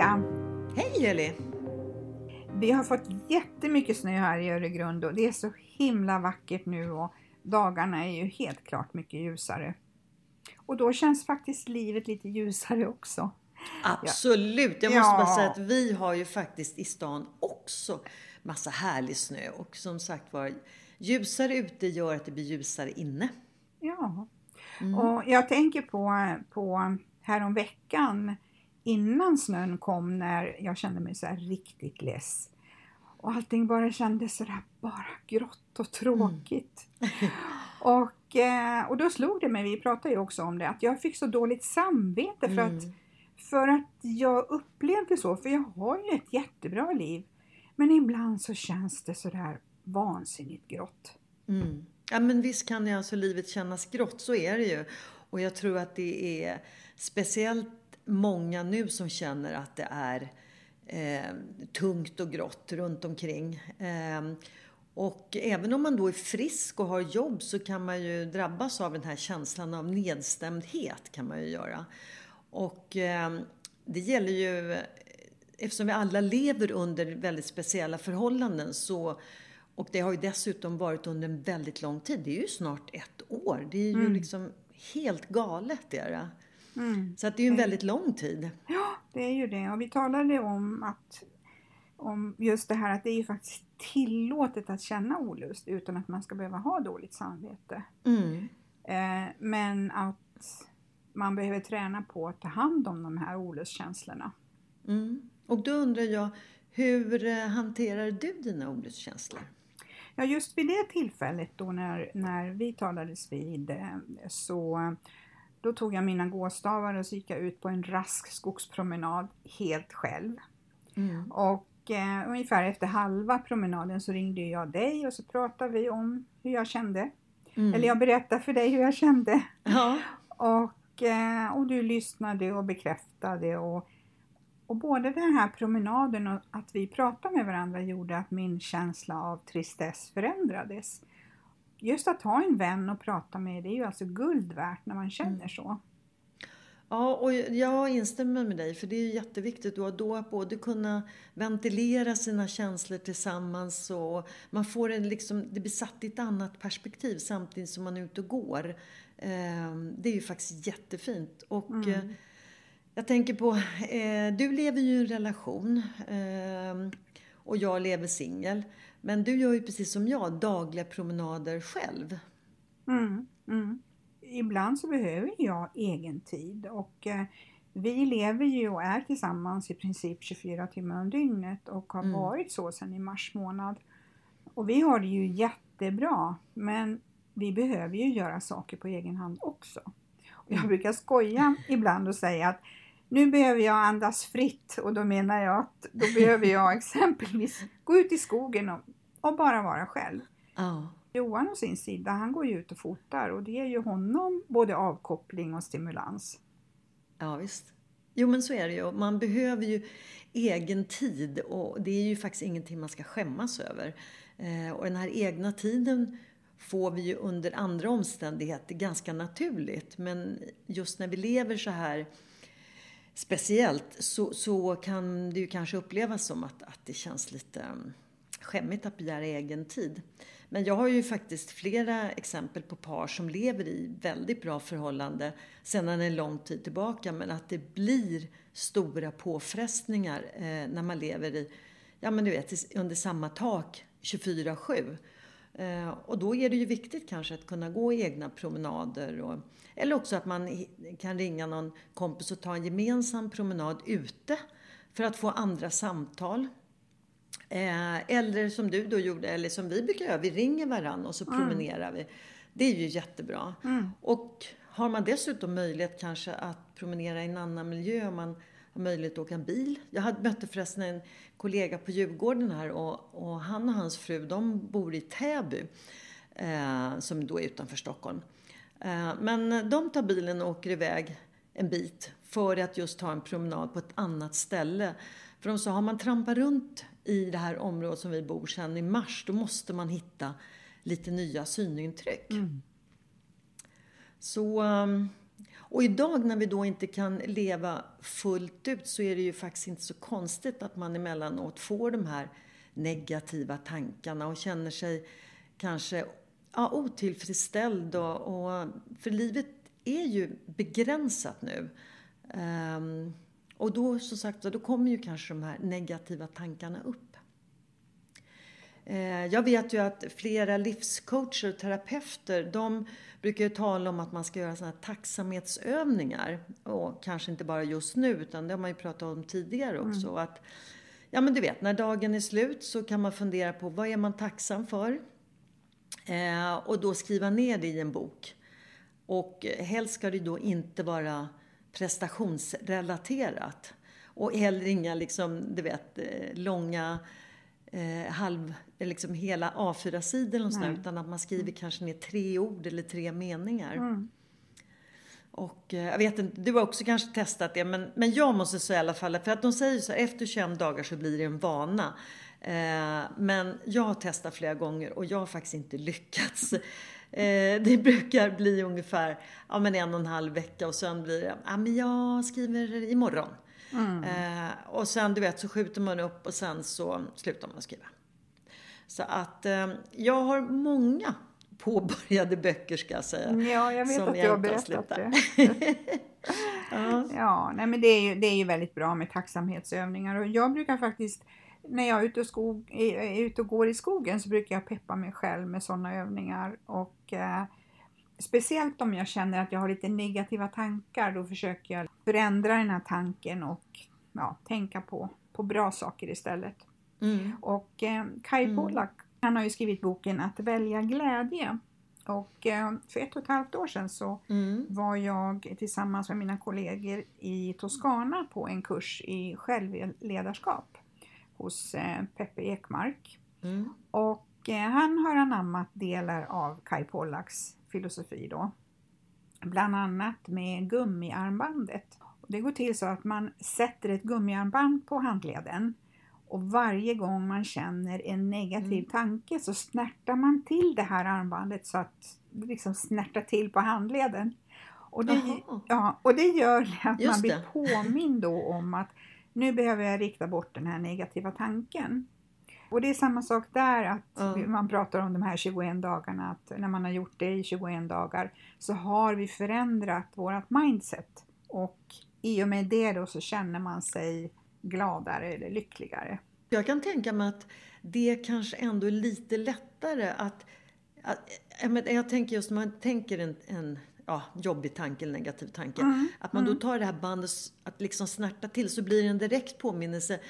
Hej Pia! Hej Eli! Vi har fått jättemycket snö här i Öregrund och det är så himla vackert nu och dagarna är ju helt klart mycket ljusare. Och då känns faktiskt livet lite ljusare också. Absolut! Jag Ja. måste bara säga att vi har ju faktiskt i stan också massa härlig snö och som sagt var ljusare ute gör att det blir ljusare inne. Ja. Mm. Och jag tänker på, på härom veckan innan snön kom när jag kände mig så här riktigt less. Och allting bara kändes så där bara grått och tråkigt. och, eh, och då slog det mig, vi pratade ju också om det, att jag fick så dåligt samvete för, att, för att jag upplevde så, för jag har ju ett jättebra liv. Men ibland så känns det så där vansinnigt grått. Mm. Ja men visst kan ju alltså livet kännas grått, så är det ju. Och jag tror att det är speciellt många nu som känner att det är eh, tungt och grått runt omkring. Eh, och även om man då är frisk och har jobb så kan man ju drabbas av den här känslan av nedstämdhet kan man ju göra. Och eh, det gäller ju, eftersom vi alla lever under väldigt speciella förhållanden så och det har ju dessutom varit under en väldigt lång tid. Det är ju snart ett år. Det är ju liksom helt galet. Är det. Så att det är ju en väldigt lång tid. Ja, det är ju det. Och vi talade om att om just det här att det är ju faktiskt tillåtet att känna olust utan att man ska behöva ha dåligt samvete. Mm. Eh, men att man behöver träna på att ta hand om de här olustkänslorna. Mm. Och då undrar jag, hur eh, hanterar du dina olustkänslor? Ja, just vid det tillfället då när, när vi talades vid eh, så då tog jag mina gåstavar och så gick jag ut på en rask skogspromenad helt själv. Mm. Och eh, ungefär efter halva promenaden så ringde jag dig och så pratade vi om hur jag kände. Mm. Eller jag berättade för dig hur jag kände. Ja. Och, eh, och du lyssnade och bekräftade. Och, och både den här promenaden och att vi pratade med varandra gjorde att min känsla av tristess förändrades. Just att ha en vän och prata med, det är ju alltså guld värt när man känner så. Ja, och jag instämmer med dig, för det är jätteviktigt då, då att både kunna ventilera sina känslor tillsammans och man får en liksom, det blir satt i ett annat perspektiv samtidigt som man är ute och går. Eh, Det är ju faktiskt jättefint. Och eh, jag tänker på, eh, du lever ju i en relation eh, och jag lever singel. Men du gör ju precis som jag dagliga promenader själv. Mm, mm. Ibland så behöver jag egen tid och eh, vi lever ju och är tillsammans i princip 24 timmar om dygnet och har varit så sedan i mars månad. Och vi har det ju jättebra men vi behöver ju göra saker på egen hand också. Och jag brukar skoja ibland och säga att nu behöver jag andas fritt och då menar jag att då behöver jag exempelvis gå ut i skogen och, och bara vara själv. Ja. Johan å sin sida, han går ju ut och fotar och det ger ju honom både avkoppling och stimulans. Ja, visst. Jo, men så är det ju. Man behöver ju egen tid och det är ju faktiskt ingenting man ska skämmas över. Eh, och den här egna tiden får vi ju under andra omständigheter ganska naturligt. Men just när vi lever så här speciellt så, så kan det ju kanske upplevas som att, att det känns lite skämmigt att begära egen tid. Men jag har ju faktiskt flera exempel på par som lever i väldigt bra förhållande sedan en lång tid tillbaka men att det blir stora påfrestningar eh, när man lever i, ja men du vet, under samma tak 24-7. Eh, och då är det ju viktigt kanske att kunna gå egna promenader och, eller också att man kan ringa någon kompis och ta en gemensam promenad ute för att få andra samtal. Eh, eller som du då gjorde, eller som vi brukar göra, vi ringer varann och så mm. promenerar vi. Det är ju jättebra. Mm. Och har man dessutom möjlighet kanske att promenera i en annan miljö, man har möjlighet att åka bil. Jag hade mötte förresten en kollega på Djurgården här och, och han och hans fru, de bor i Täby, eh, som då är utanför Stockholm. Eh, men de tar bilen och åker iväg en bit för att just ta en promenad på ett annat ställe. För de sa, har man trampat runt i det här området som vi bor sedan i mars, då måste man hitta lite nya synintryck. Mm. Så, ehm, och idag när vi då inte kan leva fullt ut så är det ju faktiskt inte så konstigt att man emellanåt får de här negativa tankarna och känner sig kanske ja, otillfredsställd. Och, och, för livet är ju begränsat nu. Um, och då, som sagt, då kommer ju kanske de här negativa tankarna upp. Eh, jag vet ju att flera livscoacher och terapeuter, de brukar ju tala om att man ska göra sådana här tacksamhetsövningar. Och kanske inte bara just nu, utan det har man ju pratat om tidigare också. Mm. Att, ja men du vet, när dagen är slut så kan man fundera på vad är man tacksam för? Eh, och då skriva ner det i en bok. Och helst ska det då inte vara prestationsrelaterat. Och heller inga liksom, du vet, eh, långa eh, halv, liksom hela A4-sidor och sådär, utan att man skriver mm. kanske ner tre ord eller tre meningar. Mm. Och eh, jag vet inte, du har också kanske testat det, men, men jag måste säga i alla fall, för att de säger så här, efter 21 dagar så blir det en vana. Eh, men jag har testat flera gånger och jag har faktiskt inte lyckats. Eh, det brukar bli ungefär ja, men en och en halv vecka och sen blir det, ja men jag skriver imorgon. Mm. Eh, och sen du vet så skjuter man upp och sen så slutar man skriva. Så att eh, jag har många påbörjade böcker ska jag säga. Ja, jag vet att du har berättat det. ja, ja nej, men det är, ju, det är ju väldigt bra med tacksamhetsövningar och jag brukar faktiskt när jag är ute, och skog, är ute och går i skogen så brukar jag peppa mig själv med sådana övningar. Och eh, Speciellt om jag känner att jag har lite negativa tankar, då försöker jag förändra den här tanken och ja, tänka på, på bra saker istället. Mm. Och eh, Kai mm. Pollak, han har ju skrivit boken Att välja glädje. Och eh, för ett och ett halvt år sedan så mm. var jag tillsammans med mina kollegor i Toscana på en kurs i självledarskap hos eh, Peppe Ekmark. Mm. Och eh, han har anammat delar av Kai Pollaks filosofi då. Bland annat med gummiarmbandet. Det går till så att man sätter ett gummiarmband på handleden och varje gång man känner en negativ mm. tanke så snärtar man till det här armbandet så att det liksom snärtar till på handleden. Och det, ja, och det gör att Just man blir det. påmind då om att nu behöver jag rikta bort den här negativa tanken. Och det är samma sak där, att mm. man pratar om de här 21 dagarna, att när man har gjort det i 21 dagar så har vi förändrat vårt mindset och i och med det då så känner man sig gladare eller lyckligare. Jag kan tänka mig att det kanske ändå är lite lättare att, att jag tänker just när man tänker en, en ja, jobbig tanke eller negativ tanke. Mm. Att man då mm. tar det här bandet att liksom snärta till så blir det en direkt påminnelse.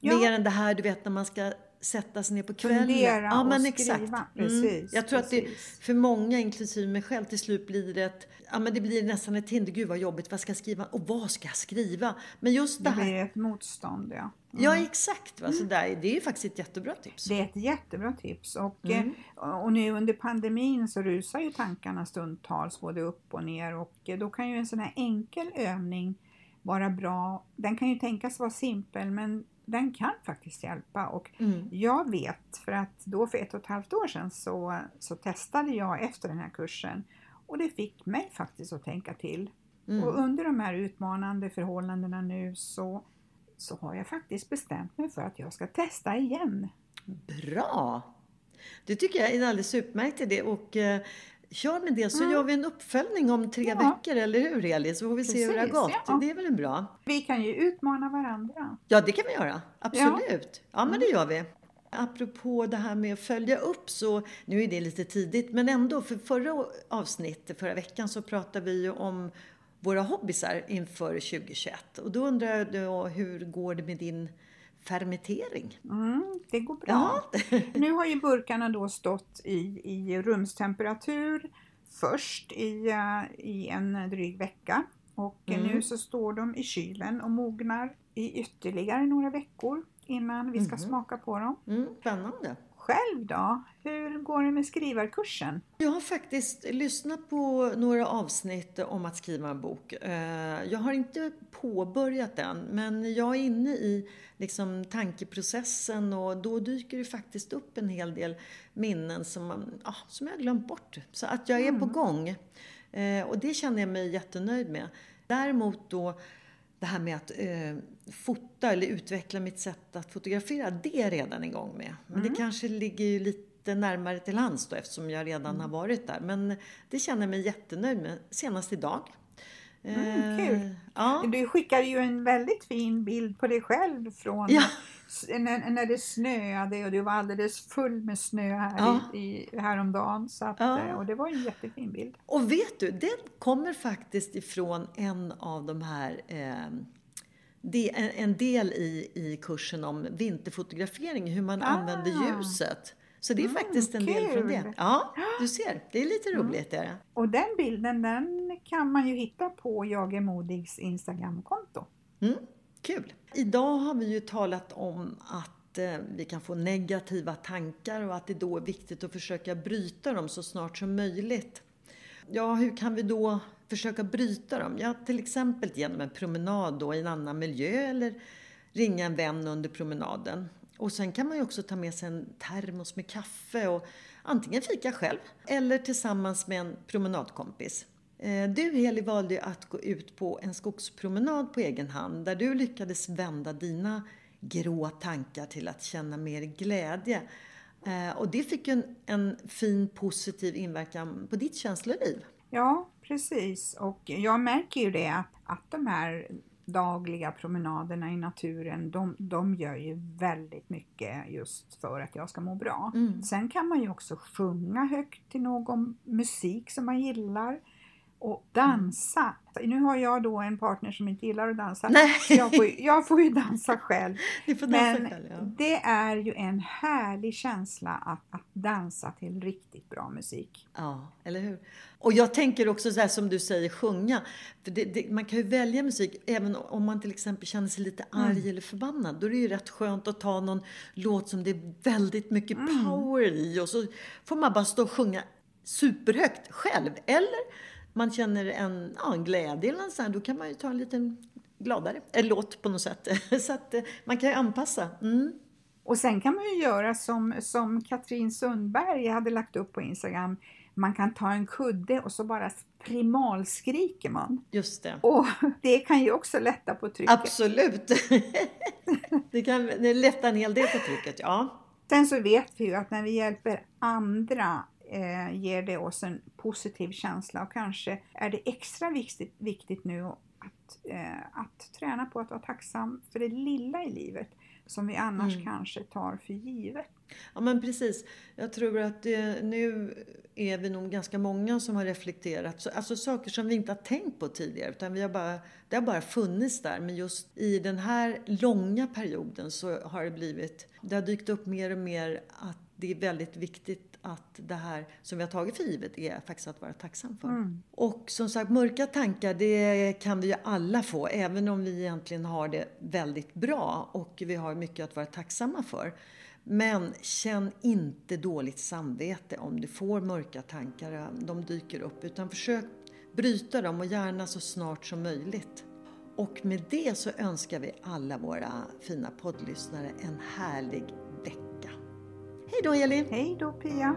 Ja. Mer än det här du vet när man ska sätta sig ner på kvällen. Fundera ja, men och exakt. skriva. Mm. Precis, Jag tror precis. att det för många, inklusive mig själv, till slut blir det ett, ja men det blir nästan ett hinder. Gud vad jobbigt, vad ska jag skriva? Och vad ska jag skriva? Men just det, här. Det blir ett motstånd, ja. Mm. Ja, exakt. Va? Så där, det är ju faktiskt ett jättebra tips. Det är ett jättebra tips. Och, mm. Eh, och nu under pandemin så rusar ju tankarna stundtals både upp och ner och eh, då kan ju en sån här enkel övning vara bra. Den kan ju tänkas vara simpel men den kan faktiskt hjälpa och mm. jag vet för att då för ett och ett halvt år sedan så, så testade jag efter den här kursen och det fick mig faktiskt att tänka till. Mm. Och under de här utmanande förhållandena nu så, så har jag faktiskt bestämt mig för att jag ska testa igen. Bra! Det tycker jag är en alldeles utmärkt idé och eh, kör med det så gör vi en uppföljning om tre Mm. Ja. veckor, eller hur Elin? Så får vi se hur det har Precis, gått. ja. Det är väl en bra? Vi kan ju utmana varandra. Ja, det kan vi göra. Absolut. Ja, men det gör vi. Apropå det här med att följa upp så, nu är det lite tidigt, men ändå, för förra avsnittet, förra veckan, så pratade vi ju om våra hobbysar inför 2021. Och då undrar jag då, hur går det med din fermentering? Mm, det går bra. Ja, Nu har ju burkarna då stått i, i rumstemperatur först i, eh, i en dryg vecka och Mm. nu så står de i kylen och mognar i ytterligare några veckor innan vi ska smaka på dem. mm, spännande. Själv då? Hur går det med skrivarkursen? Jag har faktiskt lyssnat på några avsnitt om att skriva en bok. Eh, Jag har inte påbörjat den, men jag är inne i liksom tankeprocessen och då dyker det faktiskt upp en hel del minnen som, ja, som jag har glömt bort. Så att jag är på gång. Eh, Och det känner jag mig jättenöjd med. Däremot då det här med att eh, fota eller utveckla mitt sätt att fotografera, det är jag redan igång med. Men det kanske ligger ju lite närmare till hands då eftersom jag redan har varit där. Men det känner jag mig jättenöjd med, senast idag. Mm, Eh, kul. Ja. Du skickade ju en väldigt fin bild på dig själv från Ja. När, när det snöade och du var alldeles full med snö här Ja. i, i, häromdagen. Så att, Ja. eh, Och det var en jättefin bild. Och vet du, den kommer faktiskt ifrån en av de här eh, det är en del i, i kursen om vinterfotografering, hur man Ah. använder ljuset. Så det är faktiskt en del från det. kul. Ja, du ser. Det är lite roligt. Är det. Och den bilden den kan man ju hitta på Jag är modigs Instagramkonto. Mm, kul! Idag har vi ju talat om att eh, vi kan få negativa tankar och att det då är viktigt att försöka bryta dem så snart som möjligt. Ja, hur kan vi då försöka bryta dem? Ja, till exempel genom en promenad då i en annan miljö eller ringa en vän under promenaden. Och sen kan man ju också ta med sig en termos med kaffe och antingen fika själv eller tillsammans med en promenadkompis. Eh, Du Heli valde att gå ut på en skogspromenad på egen hand där du lyckades vända dina grå tankar till att känna mer glädje. Eh, Och det fick ju en, en fin positiv inverkan på ditt känsloliv. Ja, precis. Och jag märker ju det att, att de här dagliga promenaderna i naturen, de, de gör ju väldigt mycket just för att jag ska må bra. Sen kan man ju också sjunga högt till någon musik som man gillar och dansa. Nu har jag då en partner som inte gillar att dansa. Nej. Så jag, får, ju- jag får ju dansa själv. Dansa Men själv, ja. det är ju en härlig känsla att, att dansa till riktigt bra musik. Ja, eller hur? Och jag tänker också så här som du säger, sjunga. Det, det, man kan ju välja musik även om man till exempel känner sig lite arg eller förbannad. Då är det ju rätt skönt att ta någon låt som det är väldigt mycket power i och så får man bara stå och sjunga superhögt själv. Eller man känner en, ja, en glädje eller sånt då kan man ju ta en liten gladare eh, låt på något sätt. Så att eh, man kan ju anpassa. Mm. Och sen kan man ju göra som, som Katrin Sundberg hade lagt upp på Instagram. Man kan ta en kudde och så bara primalskriker man. Just det. Och det kan ju också lätta på trycket. Absolut! det kan det lätta en hel del på trycket, ja. Sen så vet vi ju att när vi hjälper andra eh, ger det oss en positiv känsla och kanske är det extra viktigt, viktigt nu att, eh, att träna på att vara tacksam för det lilla i livet som vi annars Mm. kanske tar för givet. Ja men precis. Jag tror att det, nu är vi nog ganska många som har reflekterat. Så, alltså saker som vi inte har tänkt på tidigare. Utan vi har bara, det har bara funnits där. Men just i den här långa perioden så har det blivit, det har dykt upp mer och mer att det är väldigt viktigt att det här som vi har tagit för givet är faktiskt att vara tacksam för. Och som sagt, mörka tankar det kan vi ju alla få. Även om vi egentligen har det väldigt bra och vi har mycket att vara tacksamma för. Men känn inte dåligt samvete om du får mörka tankar, de dyker upp. Utan försök bryta dem och gärna så snart som möjligt. Och med det så önskar vi alla våra fina poddlyssnare en härlig. Hej då Elin! Hej då Pia!